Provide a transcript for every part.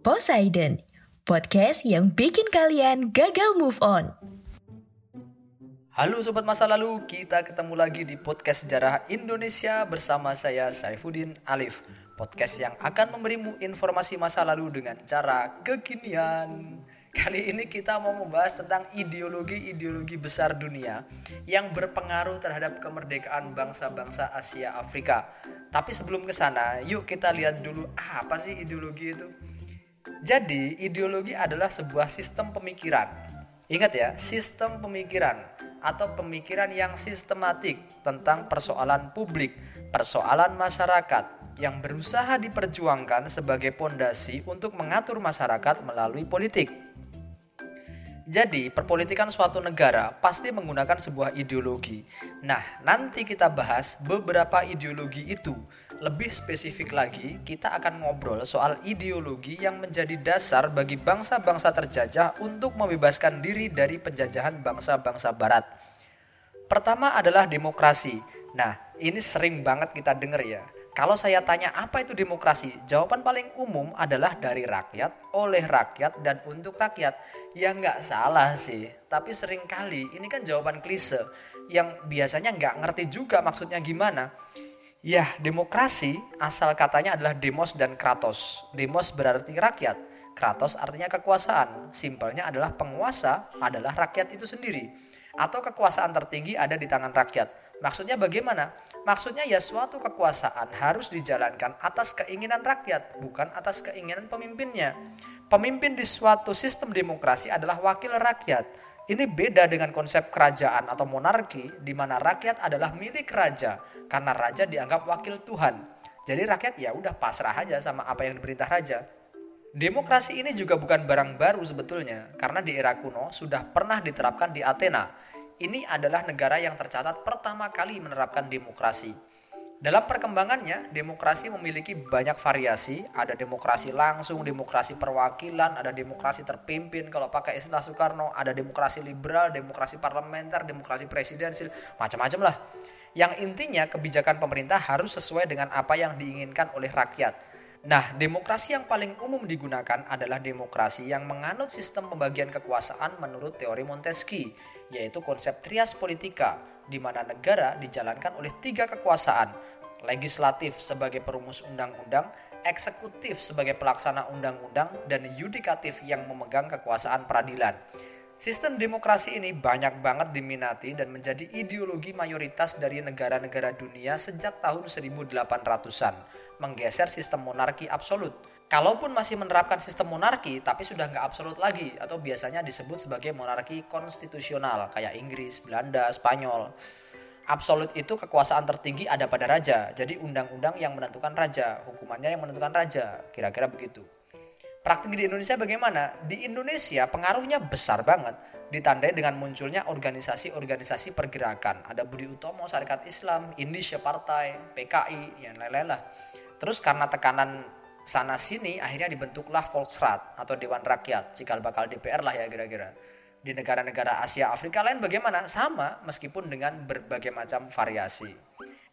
Poseidon, podcast yang bikin kalian gagal move on. Halo Sobat Masa Lalu, kita ketemu lagi di podcast sejarah Indonesia bersama saya Saifuddin Alif Podcast yang akan memberimu informasi masa lalu dengan cara kekinian Kali ini kita mau membahas tentang ideologi-ideologi besar dunia yang berpengaruh terhadap kemerdekaan bangsa-bangsa Asia Afrika. Tapi sebelum ke sana, yuk kita lihat dulu apa sih ideologi itu. Jadi, ideologi adalah sebuah sistem pemikiran. Ingat ya, sistem pemikiran atau pemikiran yang sistematik tentang persoalan publik, persoalan masyarakat yang berusaha diperjuangkan sebagai pondasi untuk mengatur masyarakat melalui politik. Jadi, perpolitikan suatu negara pasti menggunakan sebuah ideologi. Nah, nanti kita bahas beberapa ideologi itu. Lebih spesifik lagi, kita akan ngobrol soal ideologi yang menjadi dasar bagi bangsa-bangsa terjajah untuk membebaskan diri dari penjajahan bangsa-bangsa barat. Pertama adalah demokrasi. Nah, ini sering banget kita dengar ya. Kalau saya tanya apa itu demokrasi, jawaban paling umum adalah dari rakyat, oleh rakyat, dan untuk rakyat. Ya nggak salah sih, tapi sering kali ini kan jawaban klise yang biasanya nggak ngerti juga maksudnya gimana. Ya, demokrasi asal katanya adalah demos dan kratos. Demos berarti rakyat, kratos artinya kekuasaan. Simpelnya adalah penguasa adalah rakyat itu sendiri. Atau kekuasaan tertinggi ada di tangan rakyat. Maksudnya bagaimana? Maksudnya ya suatu kekuasaan harus dijalankan atas keinginan rakyat, bukan atas keinginan pemimpinnya. Pemimpin di suatu sistem demokrasi adalah wakil rakyat. Ini beda dengan konsep kerajaan atau monarki di mana rakyat adalah milik raja karena raja dianggap wakil Tuhan. Jadi rakyat ya udah pasrah aja sama apa yang diperintah raja. Demokrasi ini juga bukan barang baru sebetulnya karena di era kuno sudah pernah diterapkan di Athena. Ini adalah negara yang tercatat pertama kali menerapkan demokrasi. Dalam perkembangannya, demokrasi memiliki banyak variasi. Ada demokrasi langsung, demokrasi perwakilan, ada demokrasi terpimpin. Kalau pakai istilah Soekarno, ada demokrasi liberal, demokrasi parlementer, demokrasi presidensil, macam-macam lah. Yang intinya kebijakan pemerintah harus sesuai dengan apa yang diinginkan oleh rakyat. Nah, demokrasi yang paling umum digunakan adalah demokrasi yang menganut sistem pembagian kekuasaan menurut teori Montesquieu, yaitu konsep trias politika, di mana negara dijalankan oleh tiga kekuasaan, legislatif sebagai perumus undang-undang, eksekutif sebagai pelaksana undang-undang, dan yudikatif yang memegang kekuasaan peradilan. Sistem demokrasi ini banyak banget diminati dan menjadi ideologi mayoritas dari negara-negara dunia sejak tahun 1800-an, menggeser sistem monarki absolut. Kalaupun masih menerapkan sistem monarki, tapi sudah nggak absolut lagi, atau biasanya disebut sebagai monarki konstitusional, kayak Inggris, Belanda, Spanyol. Absolut itu kekuasaan tertinggi ada pada raja, jadi undang-undang yang menentukan raja, hukumannya yang menentukan raja, kira-kira begitu. Praktik di Indonesia bagaimana? Di Indonesia pengaruhnya besar banget, ditandai dengan munculnya organisasi-organisasi pergerakan. Ada Budi Utomo, Syarikat Islam, Indonesia Partai, PKI, yang lain-lain lah. Terus karena tekanan sana sini akhirnya dibentuklah Volksrat atau Dewan Rakyat, cikal bakal DPR lah ya kira-kira. Di negara-negara Asia Afrika lain bagaimana? Sama meskipun dengan berbagai macam variasi.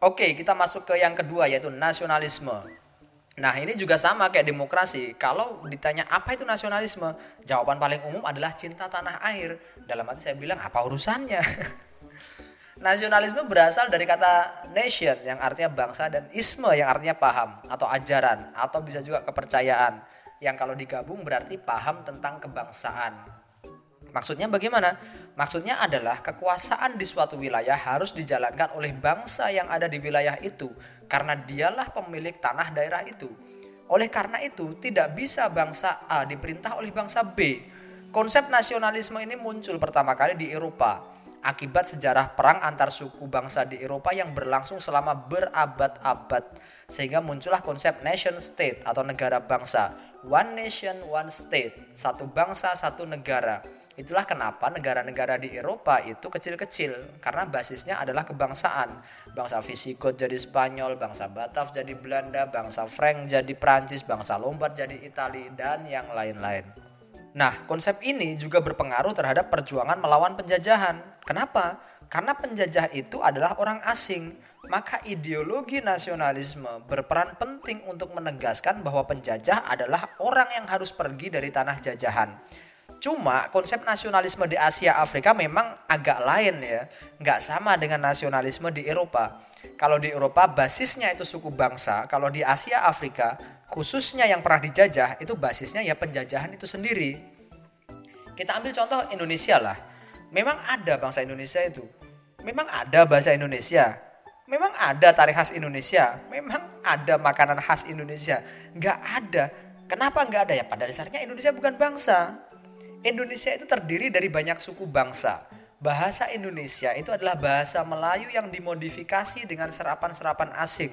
Oke, kita masuk ke yang kedua yaitu nasionalisme. Nah ini juga sama kayak demokrasi. Kalau ditanya apa itu nasionalisme, jawaban paling umum adalah cinta tanah air. Dalam arti saya bilang apa urusannya? Nasionalisme berasal dari kata nation yang artinya bangsa dan isme yang artinya paham atau ajaran atau bisa juga kepercayaan. yang kalau digabung berarti paham tentang kebangsaan. Maksudnya bagaimana? Maksudnya adalah kekuasaan di suatu wilayah harus dijalankan oleh bangsa yang ada di wilayah itu karena dialah pemilik tanah daerah itu. Oleh karena itu, tidak bisa bangsa A diperintah oleh bangsa B. Konsep nasionalisme ini muncul pertama kali di Eropa akibat sejarah perang antar suku bangsa di Eropa yang berlangsung selama berabad-abad sehingga muncullah konsep nation state atau negara bangsa one nation one state satu bangsa satu negara itulah kenapa negara-negara di Eropa itu kecil-kecil karena basisnya adalah kebangsaan bangsa Visigoth jadi Spanyol bangsa Batav jadi Belanda bangsa Frank jadi Prancis bangsa Lombard jadi Italia dan yang lain-lain Nah, konsep ini juga berpengaruh terhadap perjuangan melawan penjajahan. Kenapa? Karena penjajah itu adalah orang asing. Maka ideologi nasionalisme berperan penting untuk menegaskan bahwa penjajah adalah orang yang harus pergi dari tanah jajahan. Cuma konsep nasionalisme di Asia Afrika memang agak lain ya. Nggak sama dengan nasionalisme di Eropa. Kalau di Eropa basisnya itu suku bangsa. Kalau di Asia Afrika khususnya yang pernah dijajah itu basisnya ya penjajahan itu sendiri. Kita ambil contoh Indonesia lah. Memang ada bangsa Indonesia itu. Memang ada bahasa Indonesia. Memang ada tarikh khas Indonesia. Memang ada makanan khas Indonesia. Nggak ada. Kenapa nggak ada ya? Pada dasarnya Indonesia bukan bangsa. Indonesia itu terdiri dari banyak suku bangsa. Bahasa Indonesia itu adalah bahasa Melayu yang dimodifikasi dengan serapan-serapan asing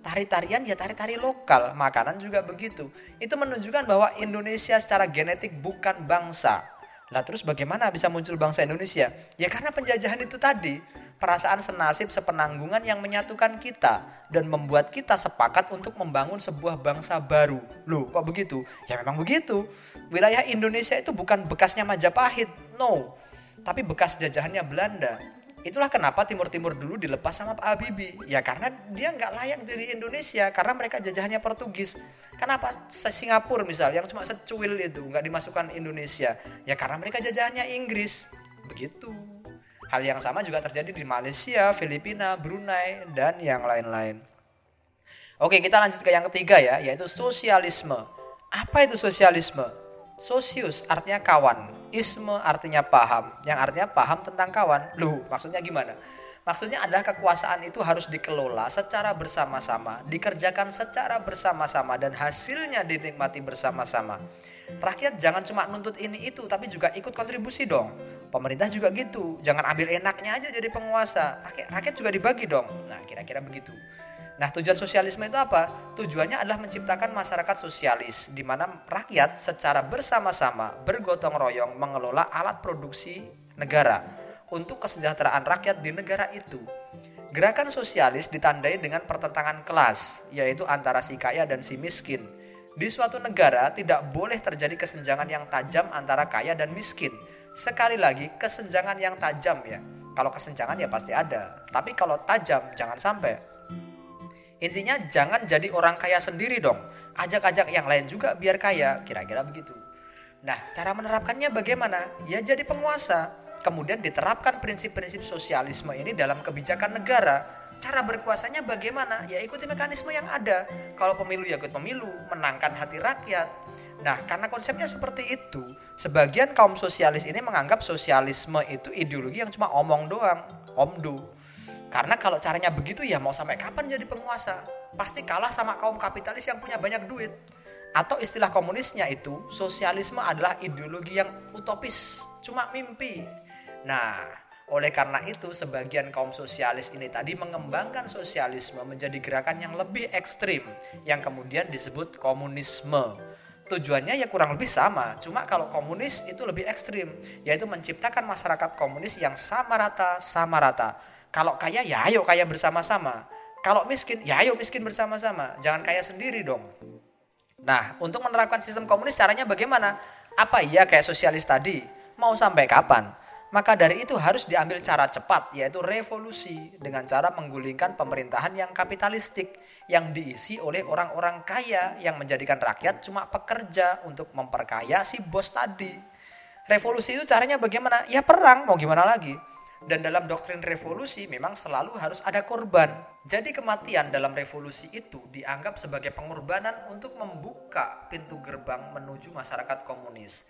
tari-tarian ya tari-tari lokal, makanan juga begitu. Itu menunjukkan bahwa Indonesia secara genetik bukan bangsa. Lah terus bagaimana bisa muncul bangsa Indonesia? Ya karena penjajahan itu tadi. Perasaan senasib sepenanggungan yang menyatukan kita dan membuat kita sepakat untuk membangun sebuah bangsa baru. Loh, kok begitu? Ya memang begitu. Wilayah Indonesia itu bukan bekasnya Majapahit, no. Tapi bekas jajahannya Belanda Itulah kenapa Timur Timur dulu dilepas sama Pak Habibie. Ya karena dia nggak layak jadi Indonesia karena mereka jajahannya Portugis. Kenapa Singapura misal yang cuma secuil itu nggak dimasukkan Indonesia? Ya karena mereka jajahannya Inggris. Begitu. Hal yang sama juga terjadi di Malaysia, Filipina, Brunei dan yang lain-lain. Oke, kita lanjut ke yang ketiga ya, yaitu sosialisme. Apa itu sosialisme? Sosius artinya kawan, isme artinya paham, yang artinya paham tentang kawan. Loh, maksudnya gimana? Maksudnya adalah kekuasaan itu harus dikelola secara bersama-sama, dikerjakan secara bersama-sama dan hasilnya dinikmati bersama-sama. Rakyat jangan cuma nuntut ini itu tapi juga ikut kontribusi dong. Pemerintah juga gitu, jangan ambil enaknya aja jadi penguasa. Rakyat, rakyat juga dibagi dong. Nah, kira-kira begitu. Nah, tujuan sosialisme itu apa? Tujuannya adalah menciptakan masyarakat sosialis di mana rakyat secara bersama-sama bergotong royong mengelola alat produksi negara untuk kesejahteraan rakyat di negara itu. Gerakan sosialis ditandai dengan pertentangan kelas, yaitu antara si kaya dan si miskin. Di suatu negara tidak boleh terjadi kesenjangan yang tajam antara kaya dan miskin. Sekali lagi, kesenjangan yang tajam ya. Kalau kesenjangan ya pasti ada, tapi kalau tajam jangan sampai Intinya jangan jadi orang kaya sendiri dong. Ajak-ajak yang lain juga biar kaya, kira-kira begitu. Nah, cara menerapkannya bagaimana? Ya jadi penguasa. Kemudian diterapkan prinsip-prinsip sosialisme ini dalam kebijakan negara. Cara berkuasanya bagaimana? Ya ikuti mekanisme yang ada. Kalau pemilu ya ikut pemilu, menangkan hati rakyat. Nah, karena konsepnya seperti itu, sebagian kaum sosialis ini menganggap sosialisme itu ideologi yang cuma omong doang, omdo. Karena kalau caranya begitu ya mau sampai kapan jadi penguasa? Pasti kalah sama kaum kapitalis yang punya banyak duit. Atau istilah komunisnya itu, sosialisme adalah ideologi yang utopis, cuma mimpi. Nah, oleh karena itu sebagian kaum sosialis ini tadi mengembangkan sosialisme menjadi gerakan yang lebih ekstrim yang kemudian disebut komunisme. Tujuannya ya kurang lebih sama, cuma kalau komunis itu lebih ekstrim, yaitu menciptakan masyarakat komunis yang sama rata, sama rata kalau kaya ya ayo kaya bersama-sama. Kalau miskin ya ayo miskin bersama-sama. Jangan kaya sendiri dong. Nah, untuk menerapkan sistem komunis caranya bagaimana? Apa iya kayak sosialis tadi? Mau sampai kapan? Maka dari itu harus diambil cara cepat yaitu revolusi dengan cara menggulingkan pemerintahan yang kapitalistik yang diisi oleh orang-orang kaya yang menjadikan rakyat cuma pekerja untuk memperkaya si bos tadi. Revolusi itu caranya bagaimana? Ya perang, mau gimana lagi? Dan dalam doktrin revolusi memang selalu harus ada korban. Jadi kematian dalam revolusi itu dianggap sebagai pengorbanan untuk membuka pintu gerbang menuju masyarakat komunis.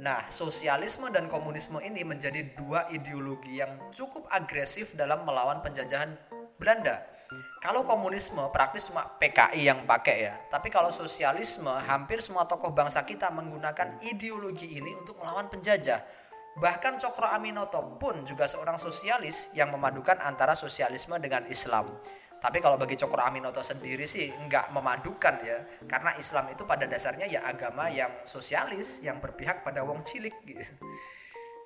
Nah, sosialisme dan komunisme ini menjadi dua ideologi yang cukup agresif dalam melawan penjajahan Belanda. Kalau komunisme praktis cuma PKI yang pakai ya. Tapi kalau sosialisme hampir semua tokoh bangsa kita menggunakan ideologi ini untuk melawan penjajah. Bahkan Cokro Aminoto pun juga seorang sosialis yang memadukan antara sosialisme dengan Islam. Tapi kalau bagi Cokro Aminoto sendiri sih nggak memadukan ya, karena Islam itu pada dasarnya ya agama yang sosialis, yang berpihak pada wong cilik gitu.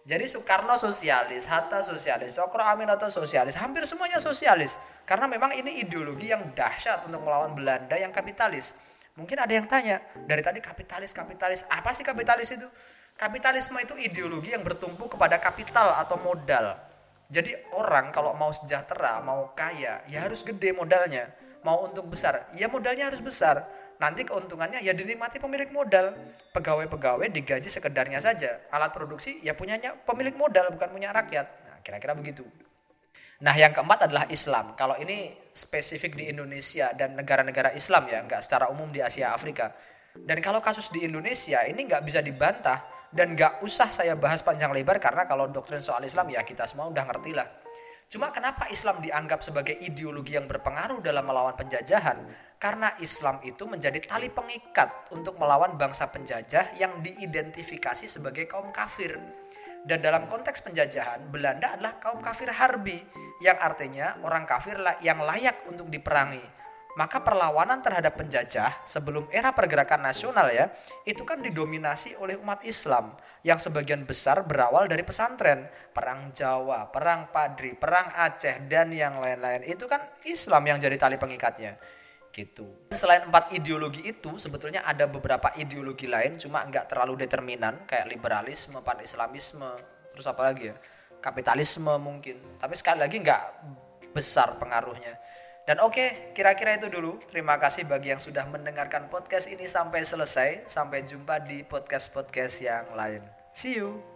Jadi Soekarno sosialis, Hatta sosialis, Cokro Aminoto sosialis, hampir semuanya sosialis. Karena memang ini ideologi yang dahsyat untuk melawan Belanda yang kapitalis. Mungkin ada yang tanya, dari tadi kapitalis, kapitalis, apa sih kapitalis itu? Kapitalisme itu ideologi yang bertumpu kepada kapital atau modal. Jadi orang kalau mau sejahtera, mau kaya, ya harus gede modalnya. Mau untung besar, ya modalnya harus besar. Nanti keuntungannya ya dinikmati pemilik modal. Pegawai-pegawai digaji sekedarnya saja. Alat produksi ya punyanya pemilik modal, bukan punya rakyat. Nah, kira-kira begitu. Nah, yang keempat adalah Islam. Kalau ini spesifik di Indonesia dan negara-negara Islam ya, nggak secara umum di Asia Afrika. Dan kalau kasus di Indonesia ini nggak bisa dibantah dan gak usah saya bahas panjang lebar karena kalau doktrin soal Islam ya kita semua udah ngerti lah. Cuma kenapa Islam dianggap sebagai ideologi yang berpengaruh dalam melawan penjajahan? Karena Islam itu menjadi tali pengikat untuk melawan bangsa penjajah yang diidentifikasi sebagai kaum kafir. Dan dalam konteks penjajahan, Belanda adalah kaum kafir harbi, yang artinya orang kafir yang layak untuk diperangi maka perlawanan terhadap penjajah sebelum era pergerakan nasional ya, itu kan didominasi oleh umat Islam yang sebagian besar berawal dari pesantren, perang Jawa, perang Padri, perang Aceh dan yang lain-lain. Itu kan Islam yang jadi tali pengikatnya. Gitu. Selain empat ideologi itu, sebetulnya ada beberapa ideologi lain cuma nggak terlalu determinan kayak liberalisme, pan-islamisme, terus apa lagi ya? Kapitalisme mungkin. Tapi sekali lagi nggak besar pengaruhnya dan oke, okay, kira-kira itu dulu. Terima kasih bagi yang sudah mendengarkan podcast ini sampai selesai. Sampai jumpa di podcast-podcast yang lain. See you.